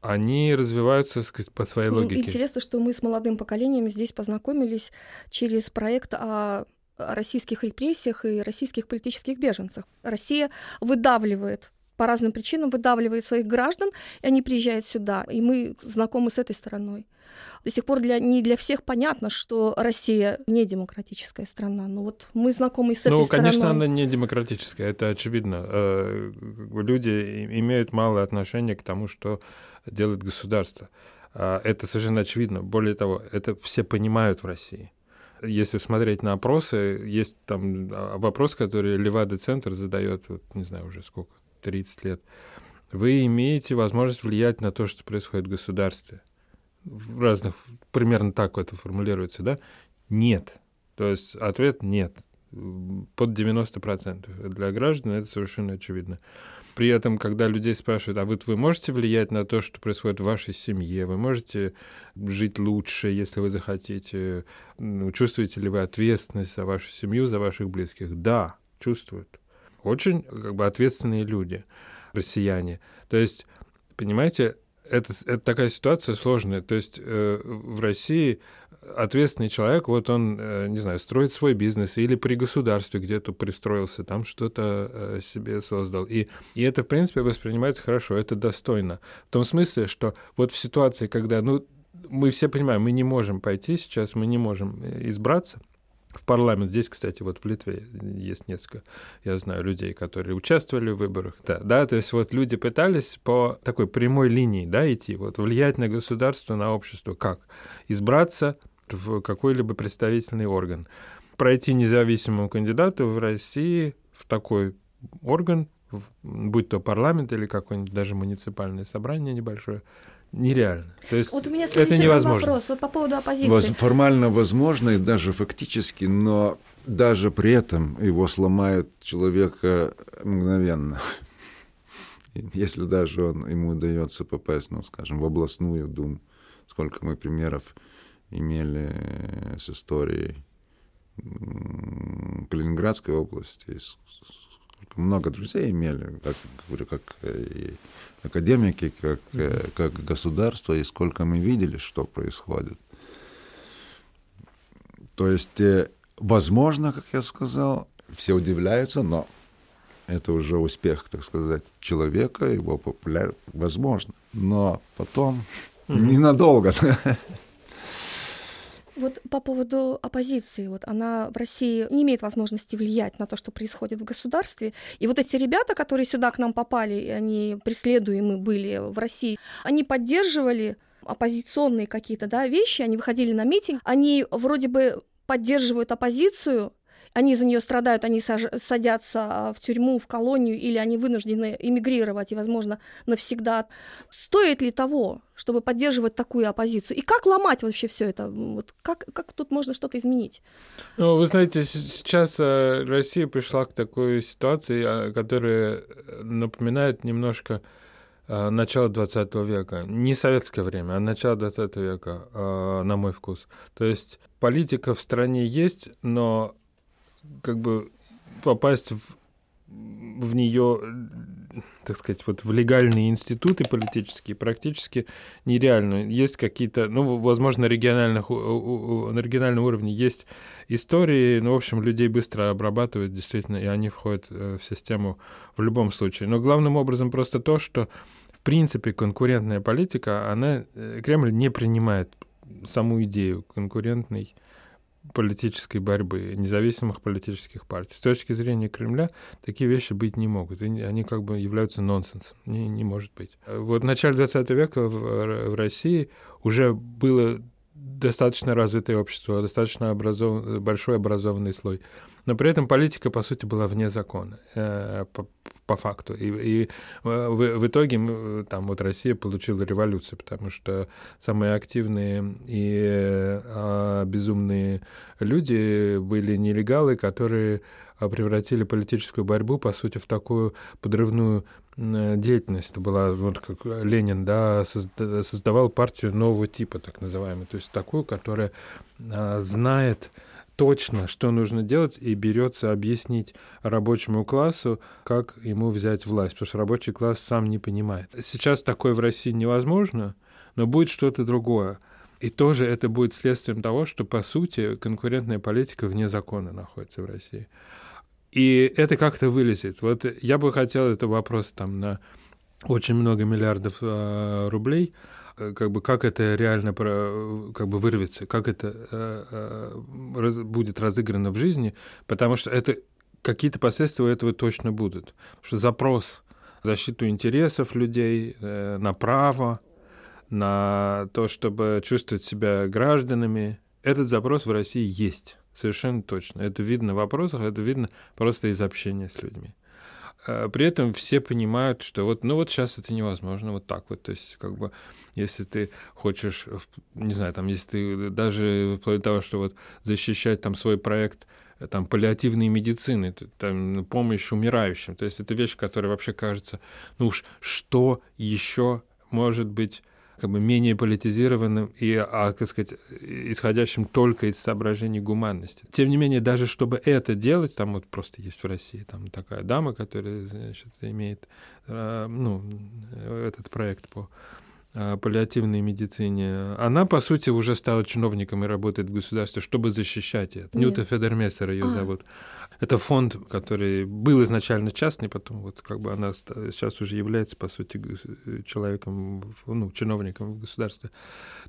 они развиваются сказать, по своей ну, логике. Интересно, что мы с молодым поколением здесь познакомились через проект о российских репрессиях и российских политических беженцах. Россия выдавливает по разным причинам выдавливает своих граждан, и они приезжают сюда, и мы знакомы с этой стороной. До сих пор для, не для всех понятно, что Россия не демократическая страна. Но вот мы знакомы с ну, этой стороной. Ну, конечно, она не демократическая, это очевидно. Э, люди имеют малое отношение к тому, что делает государство. А, это совершенно очевидно. Более того, это все понимают в России. Если смотреть на опросы, есть там а, вопрос, который Левада-центр задает, вот, не знаю уже сколько, 30 лет. Вы имеете возможность влиять на то, что происходит в государстве в разных, примерно так это формулируется, да? Нет. То есть ответ нет. Под 90%. Для граждан это совершенно очевидно. При этом, когда людей спрашивают, а вот вы можете влиять на то, что происходит в вашей семье, вы можете жить лучше, если вы захотите, ну, чувствуете ли вы ответственность за вашу семью, за ваших близких? Да, чувствуют. Очень как бы ответственные люди, россияне. То есть, понимаете, это, это такая ситуация сложная. То есть э, в России ответственный человек, вот он, э, не знаю, строит свой бизнес или при государстве где-то пристроился, там что-то э, себе создал. И, и это, в принципе, воспринимается хорошо, это достойно. В том смысле, что вот в ситуации, когда, ну, мы все понимаем, мы не можем пойти сейчас, мы не можем э, избраться, в парламент. Здесь, кстати, вот в Литве есть несколько, я знаю, людей, которые участвовали в выборах. Да, да, то есть вот люди пытались по такой прямой линии, да, идти, вот влиять на государство, на общество. Как? Избраться в какой-либо представительный орган. Пройти независимому кандидату в России в такой орган, будь то парламент или какое-нибудь даже муниципальное собрание небольшое, нереально. То есть вот у меня это невозможно. вопрос вот по поводу оппозиции. Формально возможно и даже фактически, но даже при этом его сломают человека мгновенно. Если даже он, ему удается попасть, ну, скажем, в областную думу, сколько мы примеров имели с историей Калининградской области, много друзей имели, как говорю, как и академики, как, mm-hmm. как государство, и сколько мы видели, что происходит. То есть, э, возможно, как я сказал, все удивляются, но это уже успех, так сказать, человека, его популярность, возможно. Но потом mm-hmm. ненадолго. Вот по поводу оппозиции, вот она в России не имеет возможности влиять на то, что происходит в государстве. И вот эти ребята, которые сюда к нам попали, они преследуемы были в России, они поддерживали оппозиционные какие-то да, вещи, они выходили на митинг, они вроде бы поддерживают оппозицию, они за нее страдают, они садятся а, в тюрьму, в колонию, или они вынуждены эмигрировать, и, возможно, навсегда. Стоит ли того, чтобы поддерживать такую оппозицию? И как ломать вообще все это? Вот как, как тут можно что-то изменить? Ну, вы знаете, сейчас э, Россия пришла к такой ситуации, а, которая напоминает немножко э, начало 20 века. Не советское время, а начало 20 века, э, на мой вкус. То есть политика в стране есть, но как бы попасть в, в нее, так сказать, вот в легальные институты политические практически нереально. Есть какие-то, ну, возможно, на, региональных, на региональном уровне есть истории, ну, в общем, людей быстро обрабатывают, действительно, и они входят э, в систему в любом случае. Но главным образом просто то, что принципе конкурентная политика, она, э, Кремль не принимает саму идею конкурентной политической борьбы, независимых политических партий. С точки зрения Кремля такие вещи быть не могут. И они как бы являются нонсенсом. Не, не может быть. Вот в начале 20 века в, в России уже было достаточно развитое общество, достаточно образов... большой образованный слой. Но при этом политика, по сути, была вне закона, э, по, по факту. И, и э, в, в итоге там вот Россия получила революцию, потому что самые активные и э, безумные люди были нелегалы, которые превратили политическую борьбу, по сути, в такую подрывную деятельность. Это была, вот как Ленин, да, создавал партию нового типа, так называемую, то есть такую, которая знает точно, что нужно делать, и берется объяснить рабочему классу, как ему взять власть, потому что рабочий класс сам не понимает. Сейчас такое в России невозможно, но будет что-то другое. И тоже это будет следствием того, что, по сути, конкурентная политика вне закона находится в России. И это как-то вылезет. Вот я бы хотел, это вопрос там на очень много миллиардов э, рублей, Э, как бы как это реально про, как бы вырвется, как это э, э, раз, будет разыграно в жизни, потому что это какие-то последствия этого точно будут. Потому что запрос защиту интересов людей, э, на право, на то, чтобы чувствовать себя гражданами, этот запрос в России есть. Совершенно точно. Это видно в вопросах, это видно просто из общения с людьми. А, при этом все понимают, что вот, ну вот сейчас это невозможно, вот так вот. То есть, как бы, если ты хочешь, не знаю, там, если ты даже вплоть до того, что вот защищать там свой проект там, паллиативной медицины, там, помощь умирающим. То есть это вещь, которая вообще кажется, ну уж что еще может быть как бы менее политизированным и, а, как сказать, исходящим только из соображений гуманности. Тем не менее, даже чтобы это делать, там вот просто есть в России там такая дама, которая, значит, имеет, э, ну, этот проект по э, паллиативной медицине, она, по сути, уже стала чиновником и работает в государстве, чтобы защищать это. Нет. Нюта Федермессер ее а. зовут. Это фонд, который был изначально частный, потом вот как бы она сейчас уже является, по сути, человеком, ну, чиновником в государстве.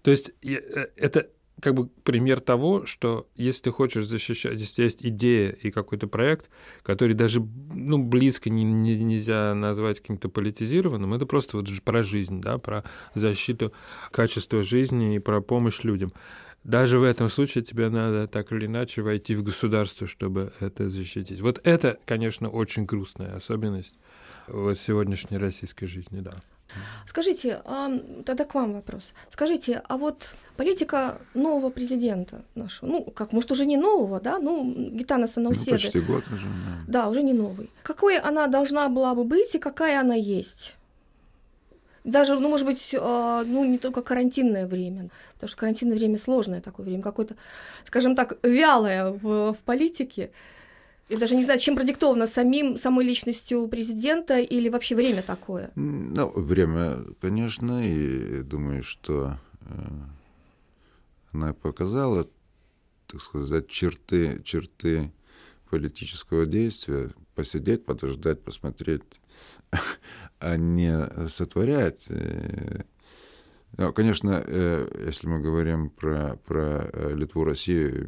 То есть э, это как бы пример того, что если ты хочешь защищать, если есть идея и какой-то проект, который даже ну, близко не, не, нельзя назвать каким-то политизированным, это просто вот про жизнь, да, про защиту качества жизни и про помощь людям даже в этом случае тебе надо так или иначе войти в государство, чтобы это защитить. Вот это, конечно, очень грустная особенность вот сегодняшней российской жизни, да. Скажите, а, тогда к вам вопрос. Скажите, а вот политика нового президента нашего, ну, как, может, уже не нового, да, ну, Гитана Санауседы. Ну, почти год уже, да. Да, уже не новый. Какой она должна была бы быть и какая она есть? Даже, ну, может быть, а, ну, не только карантинное время, потому что карантинное время сложное такое время, какое-то, скажем так, вялое в, в политике. Я даже не знаю, чем продиктовано самим, самой личностью президента или вообще время такое? Ну, время, конечно, и думаю, что э, она показала, так сказать, черты, черты политического действия, посидеть, подождать, посмотреть а не сотворять. Э, ну, конечно, э, если мы говорим про, про э, Литву, Россию,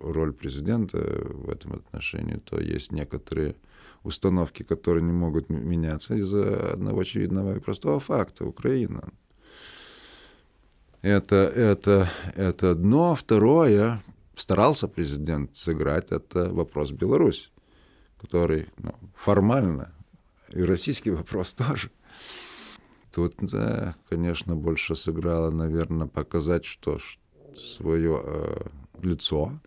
роль президента в этом отношении, то есть некоторые установки, которые не могут меняться из-за одного очевидного и простого факта. Украина. Это, это, это одно. Второе, старался президент сыграть, это вопрос Беларусь, который ну, формально и российский вопрос тоже. Тут, да, конечно, больше сыграло, наверное, показать, что свое э, лицо.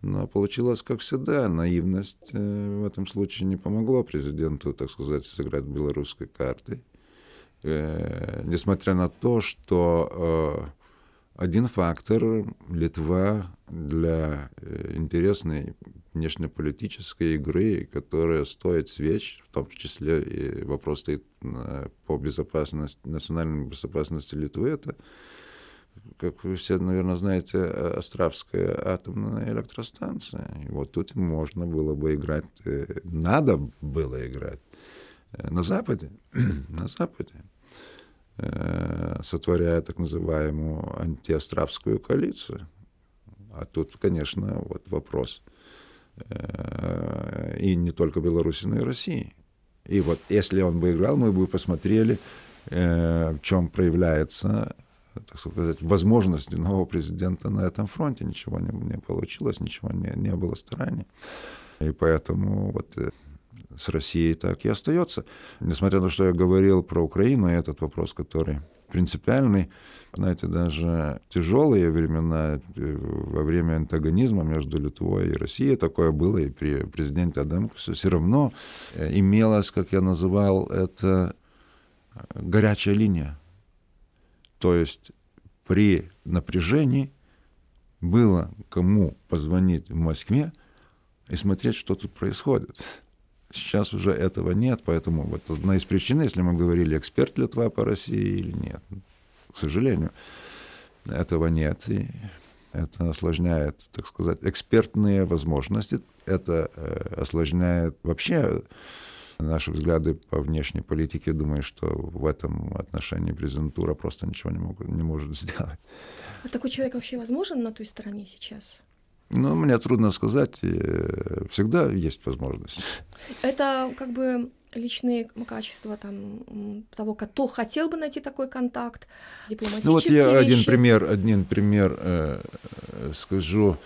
Но получилось, как всегда, наивность э, в этом случае не помогла президенту, так сказать, сыграть белорусской картой. Э, несмотря на то, что э, один фактор Литва для э, интересной внешнеполитической игры, которая стоит свеч, в том числе и вопрос стоит по безопасности, национальной безопасности Литвы, это, как вы все, наверное, знаете, Островская атомная электростанция. И вот тут можно было бы играть, э, надо было играть э, на Западе, на Западе. Э, сотворяя так называемую антиастравскую коалицию. А тут, конечно, вот вопрос. Э, и не только Беларуси, но и России. И вот если он бы играл, мы бы посмотрели, э, в чем проявляется так сказать, возможности нового президента на этом фронте. Ничего не, не получилось, ничего не, не было стараний. И поэтому вот с Россией так и остается. Несмотря на то, что я говорил про Украину, этот вопрос, который принципиальный, знаете, даже тяжелые времена, э, во время антагонизма между Литвой и Россией, такое было и при президенте Адамкусе, все равно э, имелось, как я называл, это горячая линия то есть при напряжении было кому позвонить в Москве и смотреть, что тут происходит. Сейчас уже этого нет, поэтому вот одна из причин, если мы говорили, эксперт Литва по России или нет, к сожалению, этого нет. И это осложняет, так сказать, экспертные возможности, это э, осложняет вообще наши взгляды по внешней политике, думаю, что в этом отношении президентура просто ничего не, могут, не может сделать. А такой человек вообще возможен на той стороне сейчас? Ну, мне трудно сказать. Всегда есть возможность. Это как бы личные качества там, того, кто хотел бы найти такой контакт, дипломатические Ну вот я вещи. один пример, один пример э, скажу.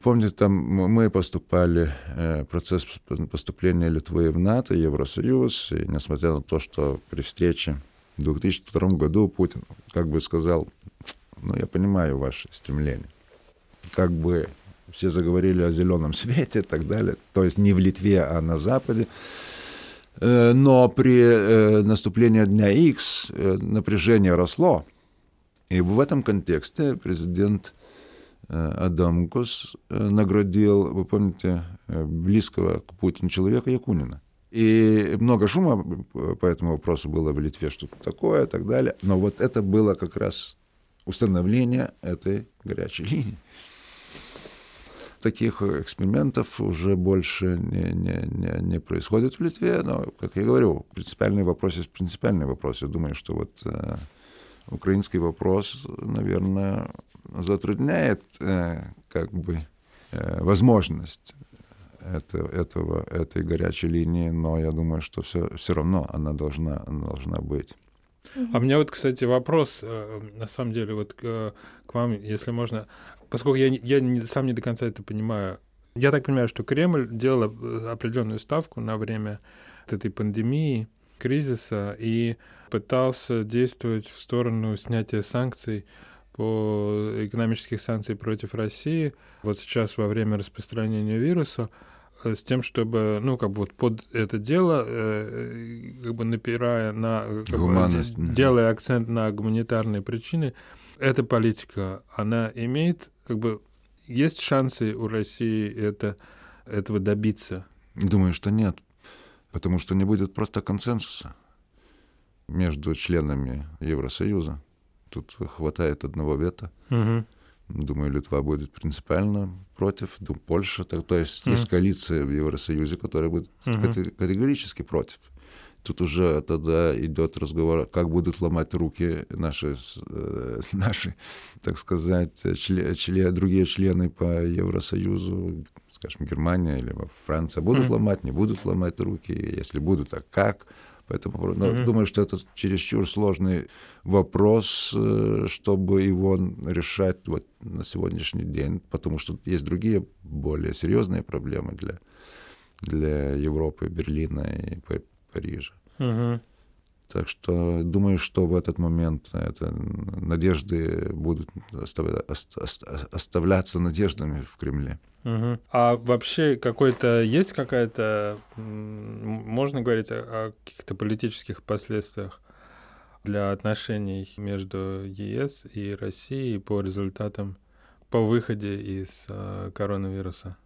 Помните, там мы поступали, э, процесс поступления Литвы в НАТО, Евросоюз, и несмотря на то, что при встрече в 2002 году Путин как бы сказал, ну, я понимаю ваши стремления, как бы все заговорили о зеленом свете и так далее, то есть не в Литве, а на Западе, э, но при э, наступлении Дня X напряжение росло, и в этом контексте президент Э, Адамкос э, наградил, вы помните, э, близкого к Путину человека Якунина. И много шума по этому вопросу было в Литве, что-то такое и так далее. Но вот это было как раз установление этой горячей линии. Таких экспериментов уже больше не, не, не, не происходит в Литве, но, как я говорю, принципиальный вопрос есть принципиальный вопрос. Я думаю, что вот э, украинский вопрос, наверное, затрудняет э, как бы э, возможность это, этого, этой горячей линии, но я думаю, что все, все равно она должна, она должна быть. А у меня вот, кстати, вопрос, э, на самом деле, вот к, к вам, если можно, поскольку я, я не, сам не до конца это понимаю. Я так понимаю, что Кремль делал определенную ставку на время этой пандемии, кризиса, и пытался действовать в сторону снятия санкций по экономических санкций против России, вот сейчас во время распространения вируса, э, с тем, чтобы, ну, как бы вот под это дело, э, как бы напирая на... Как Гуманность. Бы, делая акцент на гуманитарные причины, эта политика, она имеет, как бы, есть шансы у России это, этого добиться? Думаю, что нет, потому что не будет просто консенсуса между членами Евросоюза. Тут хватает одного вето. Угу. Думаю, Литва будет принципиально против, думаю, Польша. Так, то есть mm. есть коалиция в Евросоюзе, которая будет mm-hmm. категорически против. Тут уже тогда идет разговор, как будут ломать руки наши, э, наши так сказать, член, член, другие члены по Евросоюзу, скажем, Германия или Франция, будут mm-hmm. ломать, не будут ломать руки, если будут, а как? Поэтому но mm-hmm. думаю, что это чересчур сложный вопрос, э, чтобы его решать вот на сегодняшний день, потому что есть другие более серьезные проблемы для, для Европы, Берлина и Парижа. Mm-hmm. Так что думаю, что в этот момент это, надежды будут оставляться надеждами в Кремле. Угу. А вообще какой-то есть какая-то, можно говорить о, о каких-то политических последствиях для отношений между ЕС и Россией по результатам, по выходе из э, коронавируса?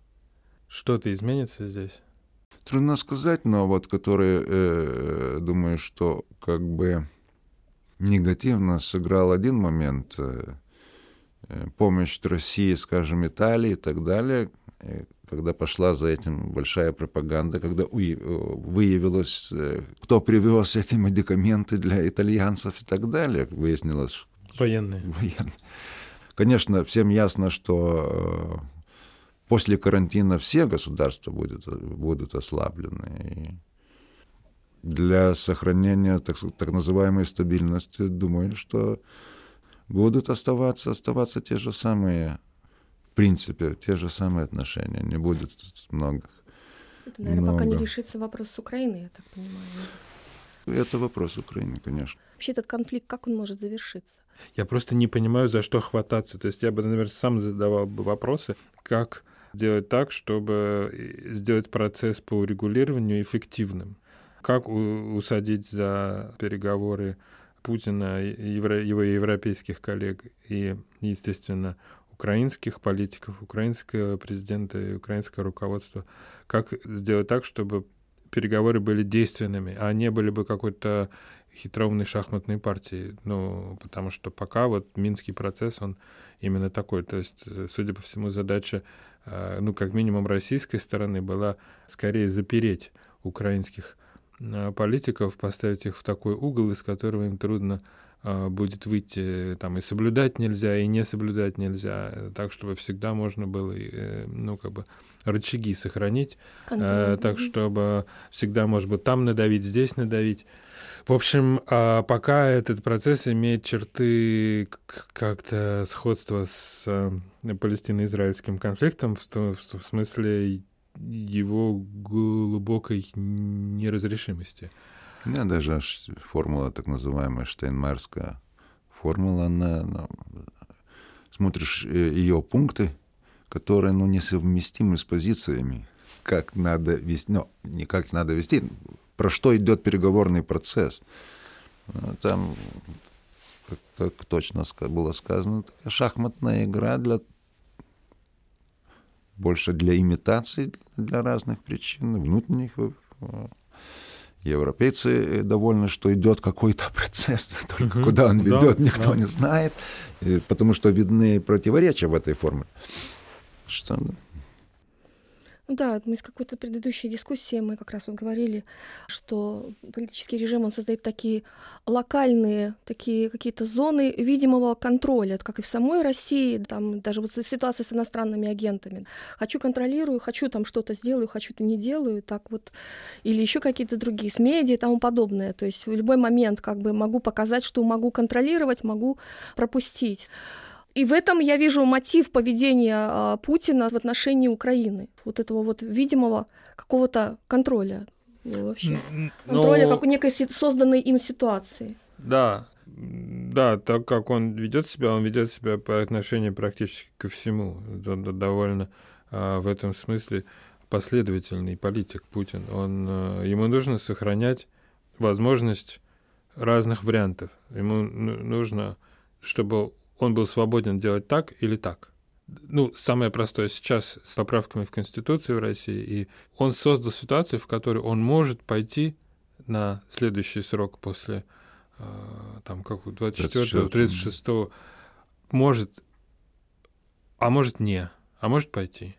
Что-то изменится здесь? Трудно сказать, но вот которые, э, думаю, что как бы негативно сыграл один момент, э, э помощь России, скажем, Италии и так далее, э, когда пошла за этим большая пропаганда, когда выявилось, э, кто привез эти медикаменты для итальянцев и так далее, выяснилось. Военные. Военные. Конечно, всем ясно, что э, после карантина все государства будут, будут ослаблены. И для сохранения так, так называемой стабильности, думаю, что будут оставаться, оставаться те же самые, в принципе, те же самые отношения, не будет много. Это, наверное, много. пока не решится вопрос с Украиной, я так понимаю. Это вопрос Украины, конечно. Вообще этот конфликт, как он может завершиться? Я просто не понимаю, за что хвататься. То есть я бы, наверное, сам задавал бы вопросы, как делать так, чтобы сделать процесс по урегулированию эффективным. Как усадить за переговоры Путина, его европейских коллег и, естественно, украинских политиков, украинского президента и украинского руководства, как сделать так, чтобы переговоры были действенными, а не были бы какой-то хитроумной шахматной партией. Ну, потому что пока вот Минский процесс, он именно такой. То есть, э, судя по всему, задача, э, ну, как минимум, российской стороны была скорее запереть украинских Э, политиков, поставить их в такой угол, из которого им трудно э, будет выйти, там и соблюдать нельзя, и не соблюдать нельзя, так, чтобы всегда можно было, э, ну, как бы, рычаги сохранить, Контроль. так, чтобы всегда, может быть, там надавить, здесь надавить. В общем, а пока этот процесс имеет черты как-то сходства с палестино-израильским конфликтом, в смысле его глубокой неразрешимости. Меня даже формула так называемая Штейнмайерская формула, она, она смотришь э, ее пункты, которые ну, несовместимы с позициями, как надо вести, ну, не как надо вести, про что идет переговорный процесс. Ну, там, как, как точно было сказано, такая шахматная игра для больше для имитации, для разных причин, внутренних. Э, европейцы э, довольны, что идет какой-то процесс, только uh-huh. куда он ведет, да, никто да. не знает, потому что видны противоречия в этой форме. Что, да, мы из какой-то предыдущей дискуссии мы как раз вот говорили, что политический режим, он создает такие локальные, такие какие-то зоны видимого контроля, как и в самой России, там даже вот ситуация с иностранными агентами. Хочу контролирую, хочу там что-то сделаю, хочу это не делаю, так вот, или еще какие-то другие, с медиа и тому подобное. То есть в любой момент как бы могу показать, что могу контролировать, могу пропустить. И в этом я вижу мотив поведения а, Путина в отношении Украины. Вот этого вот видимого какого-то контроля ну, вообще. Контроля Но... как некой созданной им ситуации. Да, да, так как он ведет себя, он ведет себя по отношению практически ко всему. Довольно а, в этом смысле последовательный политик Путин. Он, а, ему нужно сохранять возможность разных вариантов. Ему нужно, чтобы он был свободен делать так или так. Ну, самое простое сейчас с поправками в Конституции в России, и он создал ситуацию, в которой он может пойти на следующий срок после э, там как 24-го, 36-го, может, а может не, а может пойти.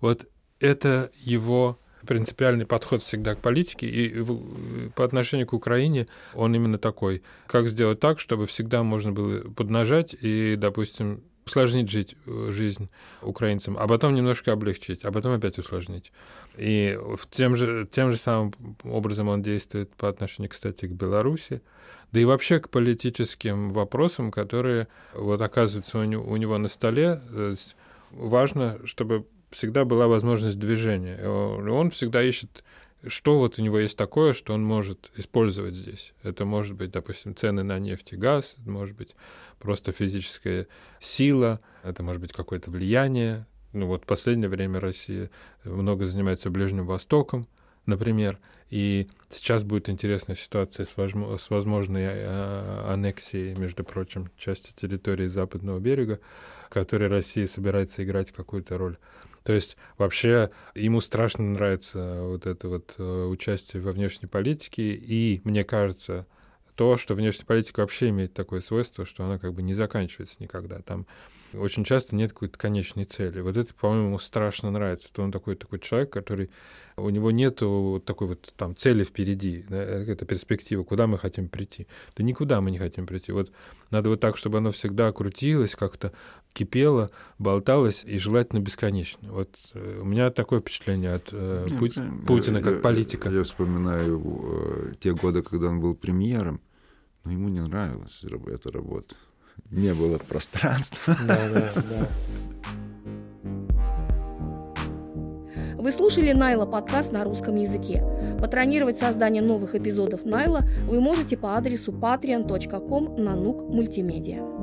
Вот это его принципиальный подход всегда к политике, и по отношению к Украине он именно такой. Как сделать так, чтобы всегда можно было поднажать и, допустим, усложнить жить, жизнь украинцам, а потом немножко облегчить, а потом опять усложнить. И тем же, тем же самым образом он действует по отношению, кстати, к Беларуси, да и вообще к политическим вопросам, которые вот оказываются у у него на столе. Важно, чтобы всегда была возможность движения. Он всегда ищет, что вот у него есть такое, что он может использовать здесь. Это может быть, допустим, цены на нефть и газ, это может быть просто физическая сила, это может быть какое-то влияние. Ну вот в последнее время Россия много занимается Ближним Востоком, например, и сейчас будет интересная ситуация с, с возможной э, аннексией, между прочим, части территории Западного берега, в которой Россия собирается играть какую-то роль. То есть вообще ему страшно нравится вот это вот э, участие во внешней политике, и мне кажется, то, что внешняя политика вообще имеет такое свойство, что она как бы не заканчивается никогда. Там очень часто нет какой-то конечной цели. Вот это, по-моему, страшно нравится. То он такой такой человек, который у него нет вот такой вот там цели впереди, да, это перспектива, куда мы хотим прийти. Да никуда мы не хотим прийти. Вот надо вот так, чтобы оно всегда крутилось, как-то кипело, болталось и желательно бесконечно. Вот э, у меня такое впечатление от э, Пу- Путина как политика. Я, я вспоминаю э, те годы, когда он был премьером, но ему не нравилась эта работа. Не было пространства. Да, да, да. Вы слушали Найла подкаст на русском языке. Патронировать создание новых эпизодов Найла вы можете по адресу patreon.com на нук мультимедиа.